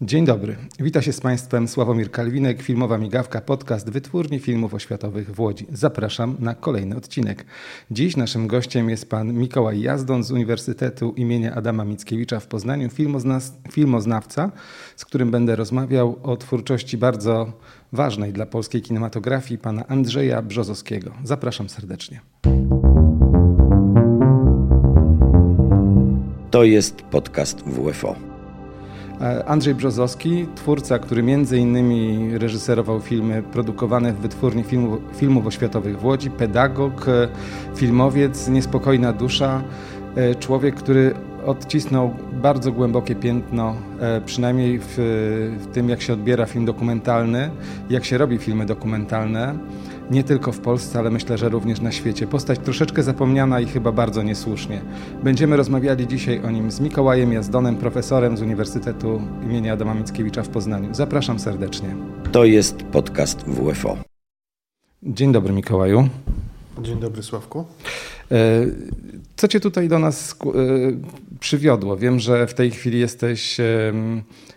Dzień dobry. Wita się z Państwem Sławomir Kalwinek, filmowa migawka, podcast Wytwórni Filmów Oświatowych w Łodzi. Zapraszam na kolejny odcinek. Dziś naszym gościem jest pan Mikołaj Jazdon z Uniwersytetu imienia Adama Mickiewicza w Poznaniu, filmoznawca, z którym będę rozmawiał o twórczości bardzo ważnej dla polskiej kinematografii pana Andrzeja Brzozowskiego. Zapraszam serdecznie. To jest podcast WFO. E, Andrzej Brzozowski, twórca, który między innymi reżyserował filmy produkowane w wytwórni filmów, filmów oświatowych w Łodzi, pedagog, e, filmowiec, niespokojna dusza, e, człowiek, który odcisnął bardzo głębokie piętno, przynajmniej w, w tym, jak się odbiera film dokumentalny, jak się robi filmy dokumentalne nie tylko w Polsce, ale myślę, że również na świecie. Postać troszeczkę zapomniana i chyba bardzo niesłusznie. Będziemy rozmawiali dzisiaj o nim z Mikołajem Jazdonem, profesorem z Uniwersytetu im. Adama Mickiewicza w Poznaniu. Zapraszam serdecznie. To jest podcast WFO. Dzień dobry Mikołaju. Dzień dobry Sławku. E, co cię tutaj do nas e, przywiodło? Wiem, że w tej chwili jesteś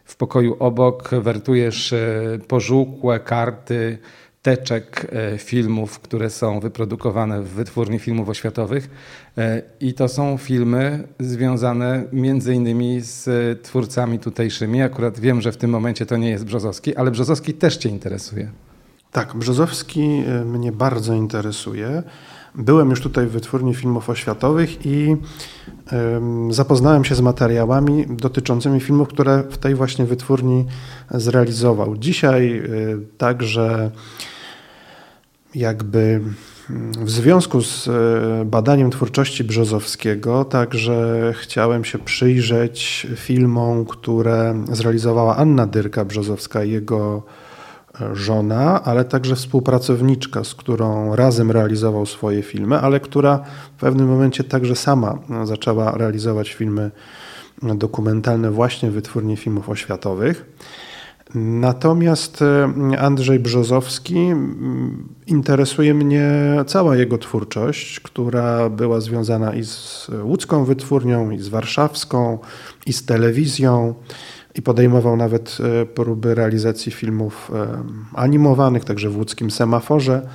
w pokoju obok, wertujesz e, pożółkłe karty teczek e, filmów, które są wyprodukowane w wytwórni filmów oświatowych e, i to są filmy związane między innymi z twórcami tutejszymi. Akurat wiem, że w tym momencie to nie jest Brzozowski, ale Brzozowski też Cię interesuje. Tak, Brzozowski e, mnie bardzo interesuje. Byłem już tutaj w wytwórni filmów oświatowych i zapoznałem się z materiałami dotyczącymi filmów, które w tej właśnie wytwórni zrealizował. Dzisiaj także jakby mm, w związku z e, badaniem twórczości Brzozowskiego także chciałem się przyjrzeć filmom, które zrealizowała Anna Dyrka Brzozowska, jego e, żona, ale także współpracowniczka, z którą razem realizował swoje filmy, ale która w pewnym momencie także sama zaczęła realizować filmy dokumentalne właśnie w wytwórni filmów oświatowych. Natomiast e, Andrzej Brzozowski interesuje mnie cała jego twórczość, która była związana i z łódzką wytwórnią, i z warszawską, i z telewizją. I podejmował nawet e, próby realizacji filmów e, animowanych, także w łódzkim semaforze.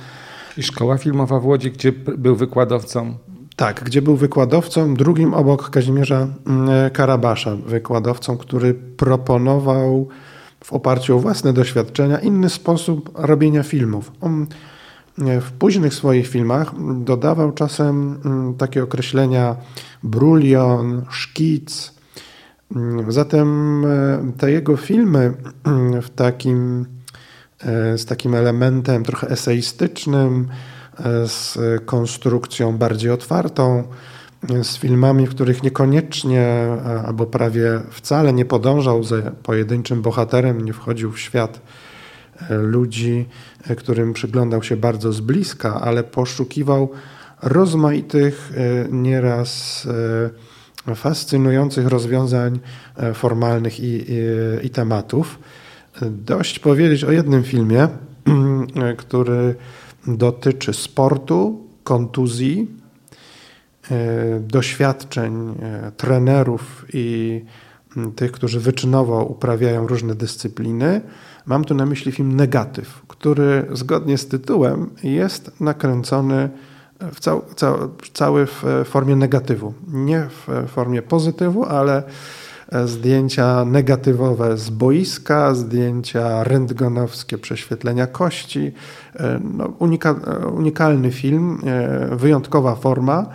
I szkoła filmowa w Łodzi, gdzie był wykładowcą. Tak, gdzie był wykładowcą, drugim obok Kazimierza Karabasza, wykładowcą, który proponował w oparciu o własne doświadczenia inny sposób robienia filmów. On e, w późnych swoich filmach dodawał czasem mm, takie określenia brulion, szkic. Mm, zatem e, te jego filmy mm, w takim, e, z takim elementem trochę eseistycznym, z konstrukcją bardziej otwartą, z filmami, w których niekoniecznie albo prawie wcale nie podążał za pojedynczym bohaterem, nie wchodził w świat e, ludzi, e, którym przyglądał się bardzo z bliska, ale poszukiwał rozmaitych, e, nieraz fascynujących rozwiązań formalnych i, i, i tematów. Dość powiedzieć o jednym filmie, który dotyczy sportu, kontuzji, E, doświadczeń e, trenerów i tych, którzy wyczynowo uprawiają różne dyscypliny. Mam tu na myśli film Negatyw, który zgodnie z tytułem jest nakręcony w cał, cał, cały w formie negatywu. Nie w formie pozytywu, ale zdjęcia negatywowe z boiska, zdjęcia rentgenowskie prześwietlenia kości. E, no, unika, unikalny film, wyjątkowa forma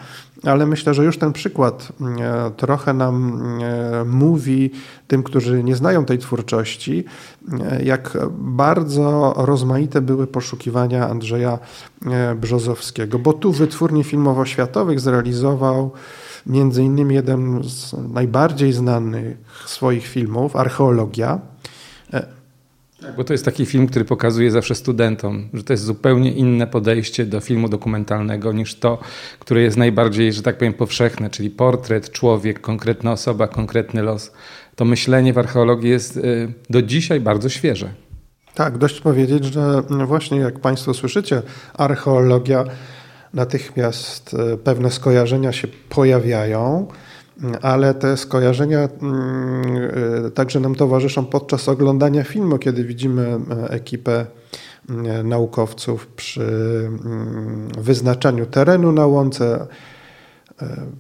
ale myślę, że już ten przykład e, trochę nam e, mówi tym, którzy nie znają tej twórczości, e, jak bardzo rozmaite były poszukiwania Andrzeja Brzozowskiego, bo tu wytwórni filmowo-światowych zrealizował między innymi jeden z najbardziej znanych swoich filmów, Archeologia, tak, bo to jest taki film, który pokazuje zawsze studentom, że to jest zupełnie inne podejście do filmu dokumentalnego niż to, które jest najbardziej, że tak powiem, powszechne, czyli portret, człowiek, konkretna osoba, konkretny los. To myślenie w archeologii jest y, do dzisiaj bardzo świeże. Tak, dość powiedzieć, że właśnie jak Państwo słyszycie, archeologia, natychmiast y, pewne skojarzenia się pojawiają. Ale te skojarzenia mm, także nam towarzyszą podczas oglądania filmu, kiedy widzimy ekipę naukowców przy wyznaczaniu terenu na łące,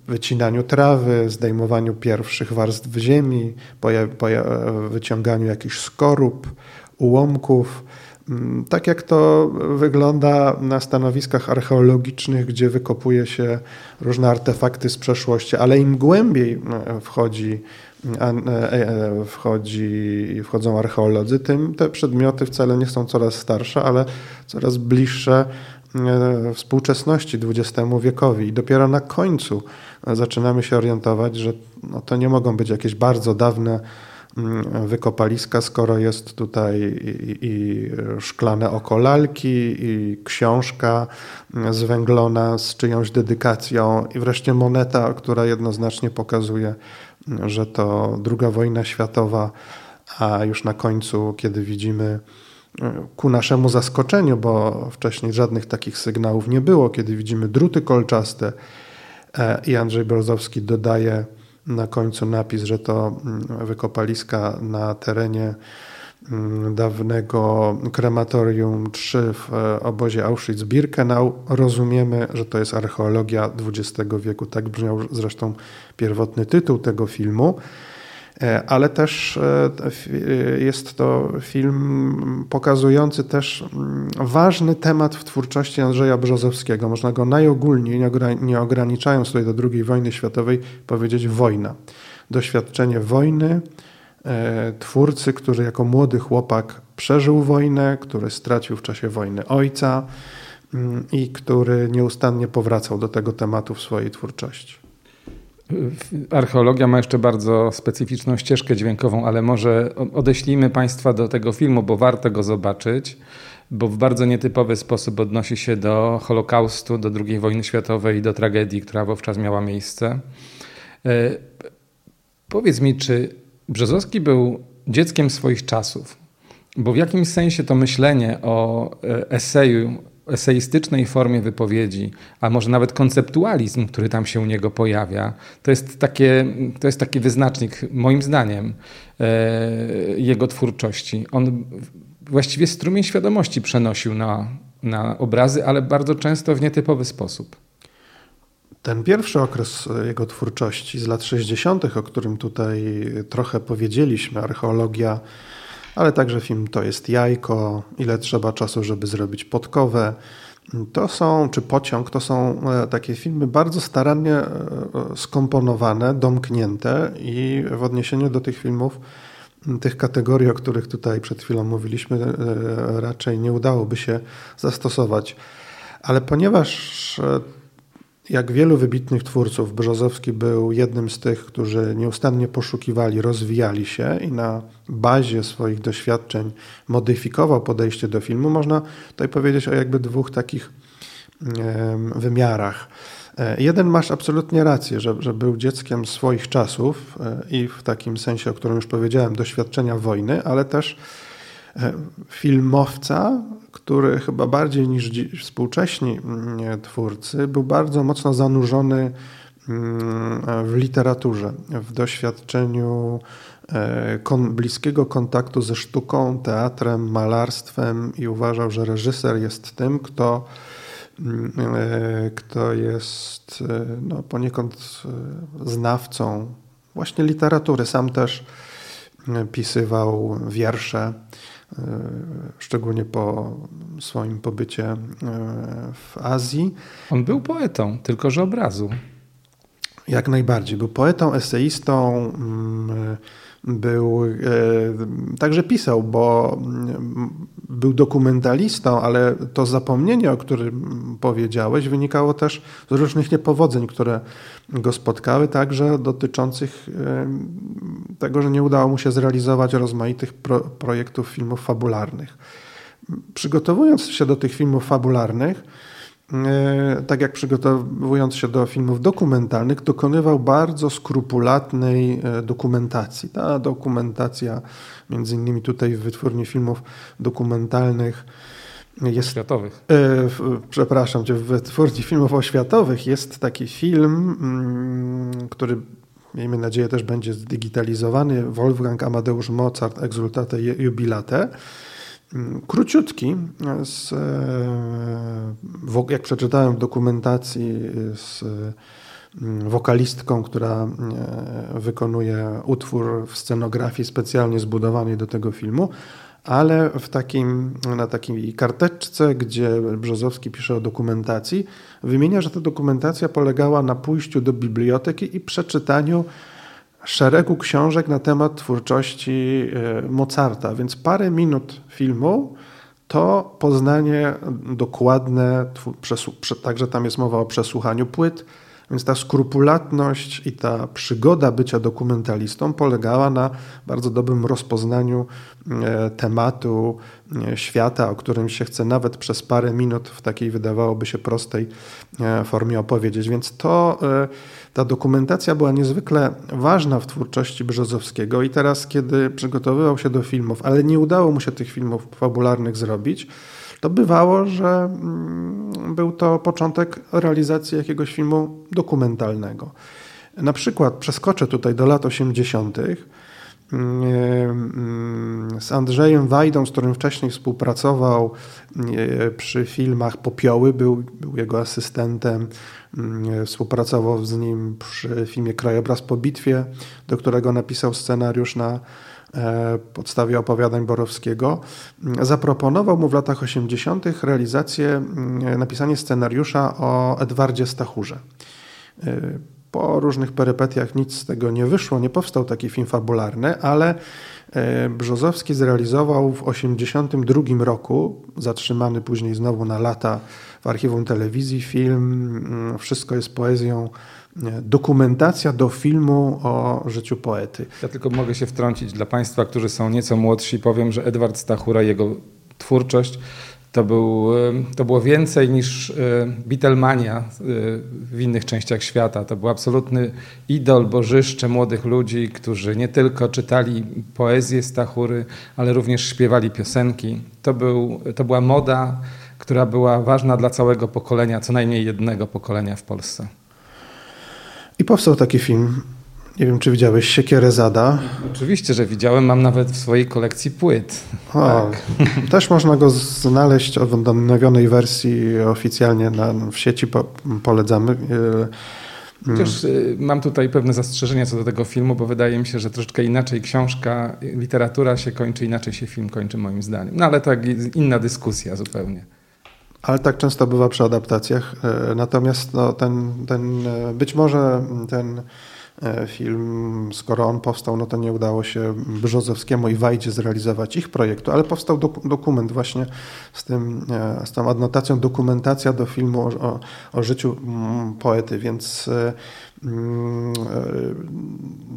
wycinaniu trawy, zdejmowaniu pierwszych warstw ziemi, wyciąganiu jakichś skorup, ułomków. Mm, tak jak to wygląda na stanowiskach archeologicznych, gdzie wykopuje się różne artefakty z przeszłości, ale im głębiej e, wchodzi, e, e, wchodzi, wchodzą archeolodzy, tym te przedmioty wcale nie są coraz starsze, ale coraz bliższe współczesności XX wiekowi. I dopiero na końcu zaczynamy się orientować, że no to nie mogą być jakieś bardzo dawne Mm, wykopaliska, skoro jest tutaj i, i szklane oko lalki, i książka zwęglona z czyjąś dedykacją, i wreszcie moneta, która jednoznacznie pokazuje, że to II wojna światowa, a już na końcu, kiedy widzimy ku naszemu zaskoczeniu, bo wcześniej żadnych takich sygnałów nie było, kiedy widzimy druty kolczaste e, i Andrzej Brozowski dodaje na końcu napis, że to mm, wykopaliska na terenie mm, dawnego krematorium 3 w e, obozie Auschwitz-Birkenau. Rozumiemy, że to jest archeologia XX wieku. Tak brzmiał zresztą pierwotny tytuł tego filmu. E, ale też e, jest to film pokazujący też mm, ważny temat w twórczości Andrzeja Brzozowskiego. Można go najogólniej, nie ograniczając tutaj do II wojny światowej, powiedzieć wojna. Doświadczenie wojny, e, twórcy, który jako młody chłopak przeżył wojnę, który stracił w czasie wojny ojca mm, i który nieustannie powracał do tego tematu w swojej twórczości. Archeologia ma jeszcze bardzo specyficzną ścieżkę dźwiękową, ale może odeślijmy Państwa do tego filmu, bo warto go zobaczyć, bo w bardzo nietypowy sposób odnosi się do Holokaustu, do II wojny światowej i do tragedii, która wówczas miała miejsce. E, powiedz mi, czy Brzozowski był dzieckiem swoich czasów? Bo w jakimś sensie to myślenie o e, eseju eseistycznej formie wypowiedzi, a może nawet konceptualizm, który tam się u niego pojawia, to jest, takie, to jest taki wyznacznik, moim zdaniem, e, jego twórczości. On właściwie strumień świadomości przenosił na, na obrazy, ale bardzo często w nietypowy sposób. Ten pierwszy okres jego twórczości z lat 60., o którym tutaj trochę powiedzieliśmy, archeologia ale także film To jest jajko, ile trzeba czasu, żeby zrobić podkowę. To są, czy pociąg, to są e, takie filmy bardzo starannie e, skomponowane, domknięte i w odniesieniu do tych filmów, tych kategorii, o których tutaj przed chwilą mówiliśmy, e, raczej nie udałoby się zastosować. Ale ponieważ jak wielu wybitnych twórców, Brzozowski był jednym z tych, którzy nieustannie poszukiwali, rozwijali się i na bazie swoich doświadczeń modyfikował podejście do filmu. Można tutaj powiedzieć o jakby dwóch takich wymiarach. E, jeden masz absolutnie rację, że, że był dzieckiem swoich czasów e, i w takim sensie, o którym już powiedziałem, doświadczenia wojny, ale też e, filmowca, który chyba bardziej niż współcześni mm, twórcy był bardzo mocno zanurzony mm, w literaturze, w doświadczeniu e, bliskiego kontaktu ze sztuką, teatrem, malarstwem i uważał, że reżyser jest tym, kto, mm, e, kto jest e, no, poniekąd znawcą właśnie literatury. Sam też pisywał wiersze szczególnie po swoim pobycie e, w Azji. On był poetą, tylko że obrazu. Jak najbardziej. Był poetą, eseistą, mm, był, e, także pisał, bo mm, był dokumentalistą, ale to zapomnienie, o którym powiedziałeś, wynikało też z różnych niepowodzeń, które go spotkały, także dotyczących e, tego, że nie udało mu się zrealizować rozmaitych pro, projektów filmów fabularnych. Przygotowując się do tych filmów fabularnych, tak jak przygotowując się do filmów dokumentalnych, dokonywał bardzo skrupulatnej e, dokumentacji. Ta dokumentacja, między innymi tutaj w wytwórni filmów dokumentalnych, jest, oświatowych. E, przepraszam cię, w wytwórni filmów oświatowych jest taki film, mm, który miejmy nadzieję też będzie zdigitalizowany, Wolfgang Amadeusz Mozart Exultate Jubilate. Mm, króciutki, z, jak przeczytałem w dokumentacji z mm, wokalistką, która wykonuje utwór w scenografii specjalnie zbudowanej do tego filmu, ale w takim, na takiej karteczce, gdzie Brzozowski pisze o dokumentacji, wymienia, że ta dokumentacja polegała na pójściu do biblioteki i przeczytaniu szeregu książek na temat twórczości e, Mozarta, więc parę minut filmu to poznanie dokładne, także tam jest mowa o przesłuchaniu płyt, więc ta skrupulatność i ta przygoda bycia dokumentalistą polegała na bardzo dobrym rozpoznaniu e, tematu, e, świata, o którym się chce nawet przez parę minut w takiej wydawałoby się prostej formie opowiedzieć. Więc to ta dokumentacja była niezwykle ważna w twórczości Brzozowskiego i teraz, kiedy przygotowywał się do filmów, ale nie udało mu się tych filmów fabularnych zrobić, to bywało, że mm, był to początek realizacji jakiegoś filmu dokumentalnego. Na przykład przeskoczę tutaj do lat 80. Mm, mm, z Andrzejem Wajdą, z którym wcześniej współpracował przy filmach Popioły, był, był jego asystentem, współpracował z nim przy filmie Krajobraz po bitwie, do którego napisał scenariusz na E, podstawie opowiadań Borowskiego, zaproponował mu w latach 80. realizację, mm, napisanie scenariusza o Edwardzie Stachurze. E, po różnych perypetiach nic z tego nie wyszło, nie powstał taki film fabularny, ale Brzozowski zrealizował w 1982 roku, zatrzymany później znowu na lata w archiwum telewizji, film. Mm, Wszystko jest poezją. Dokumentacja do filmu o życiu poety. Ja tylko mogę się wtrącić dla Państwa, którzy są nieco młodsi, powiem, że Edward Stachura, jego twórczość to, był, to było więcej niż Beatlemania e, w innych częściach świata. To był absolutny idol, bożyszcze młodych ludzi, którzy nie tylko czytali poezję Stachury, ale również śpiewali piosenki. To, był, to była moda, która była ważna dla całego pokolenia, co najmniej jednego pokolenia w Polsce. I powstał taki film. Nie wiem, czy widziałeś Siekierę Zada. Oczywiście, że widziałem. Mam nawet w swojej kolekcji płyt. O, tak. Też można go znaleźć w odnowionej wersji oficjalnie na, w sieci. Po, polecamy. E, Chociaż y, mam tutaj pewne zastrzeżenia co do tego filmu, bo wydaje mi się, że troszeczkę inaczej książka, literatura się kończy, inaczej się film kończy moim zdaniem. No ale to inna dyskusja zupełnie. Ale tak często bywa przy adaptacjach. E, natomiast no, ten, ten, być może ten film, skoro on powstał, no to nie udało się Brzozowskiemu i Wajdzie zrealizować ich projektu, ale powstał dok dokument właśnie z, tym, z tą adnotacją dokumentacja do filmu o, o, o życiu mm, poety, więc mm,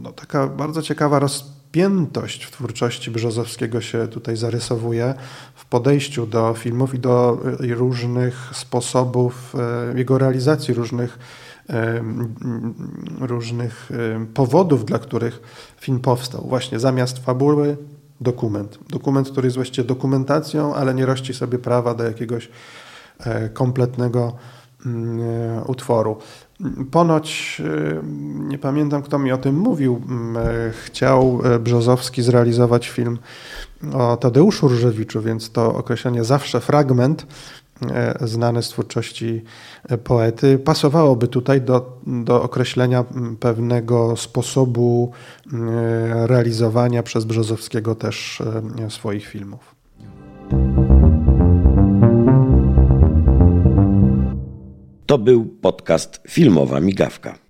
no, taka bardzo ciekawa rozpowiedź spiętość w twórczości Brzozowskiego się tutaj zarysowuje w podejściu do filmów i do e, różnych sposobów e, jego realizacji, różnych, e, różnych powodów, dla których film powstał. Właśnie zamiast fabuły dokument. Dokument, który jest właściwie dokumentacją, ale nie rości sobie prawa do jakiegoś kompletnego mm, utworu. Ponoć, y, nie pamiętam kto mi o tym mówił, y, chciał Brzozowski zrealizować film o Tadeuszu Różewiczu, więc to określenie zawsze fragment znany z twórczości poety pasowałoby tutaj do, do określenia pewnego sposobu realizowania przez Brzozowskiego też swoich filmów. To był podcast Filmowa Migawka.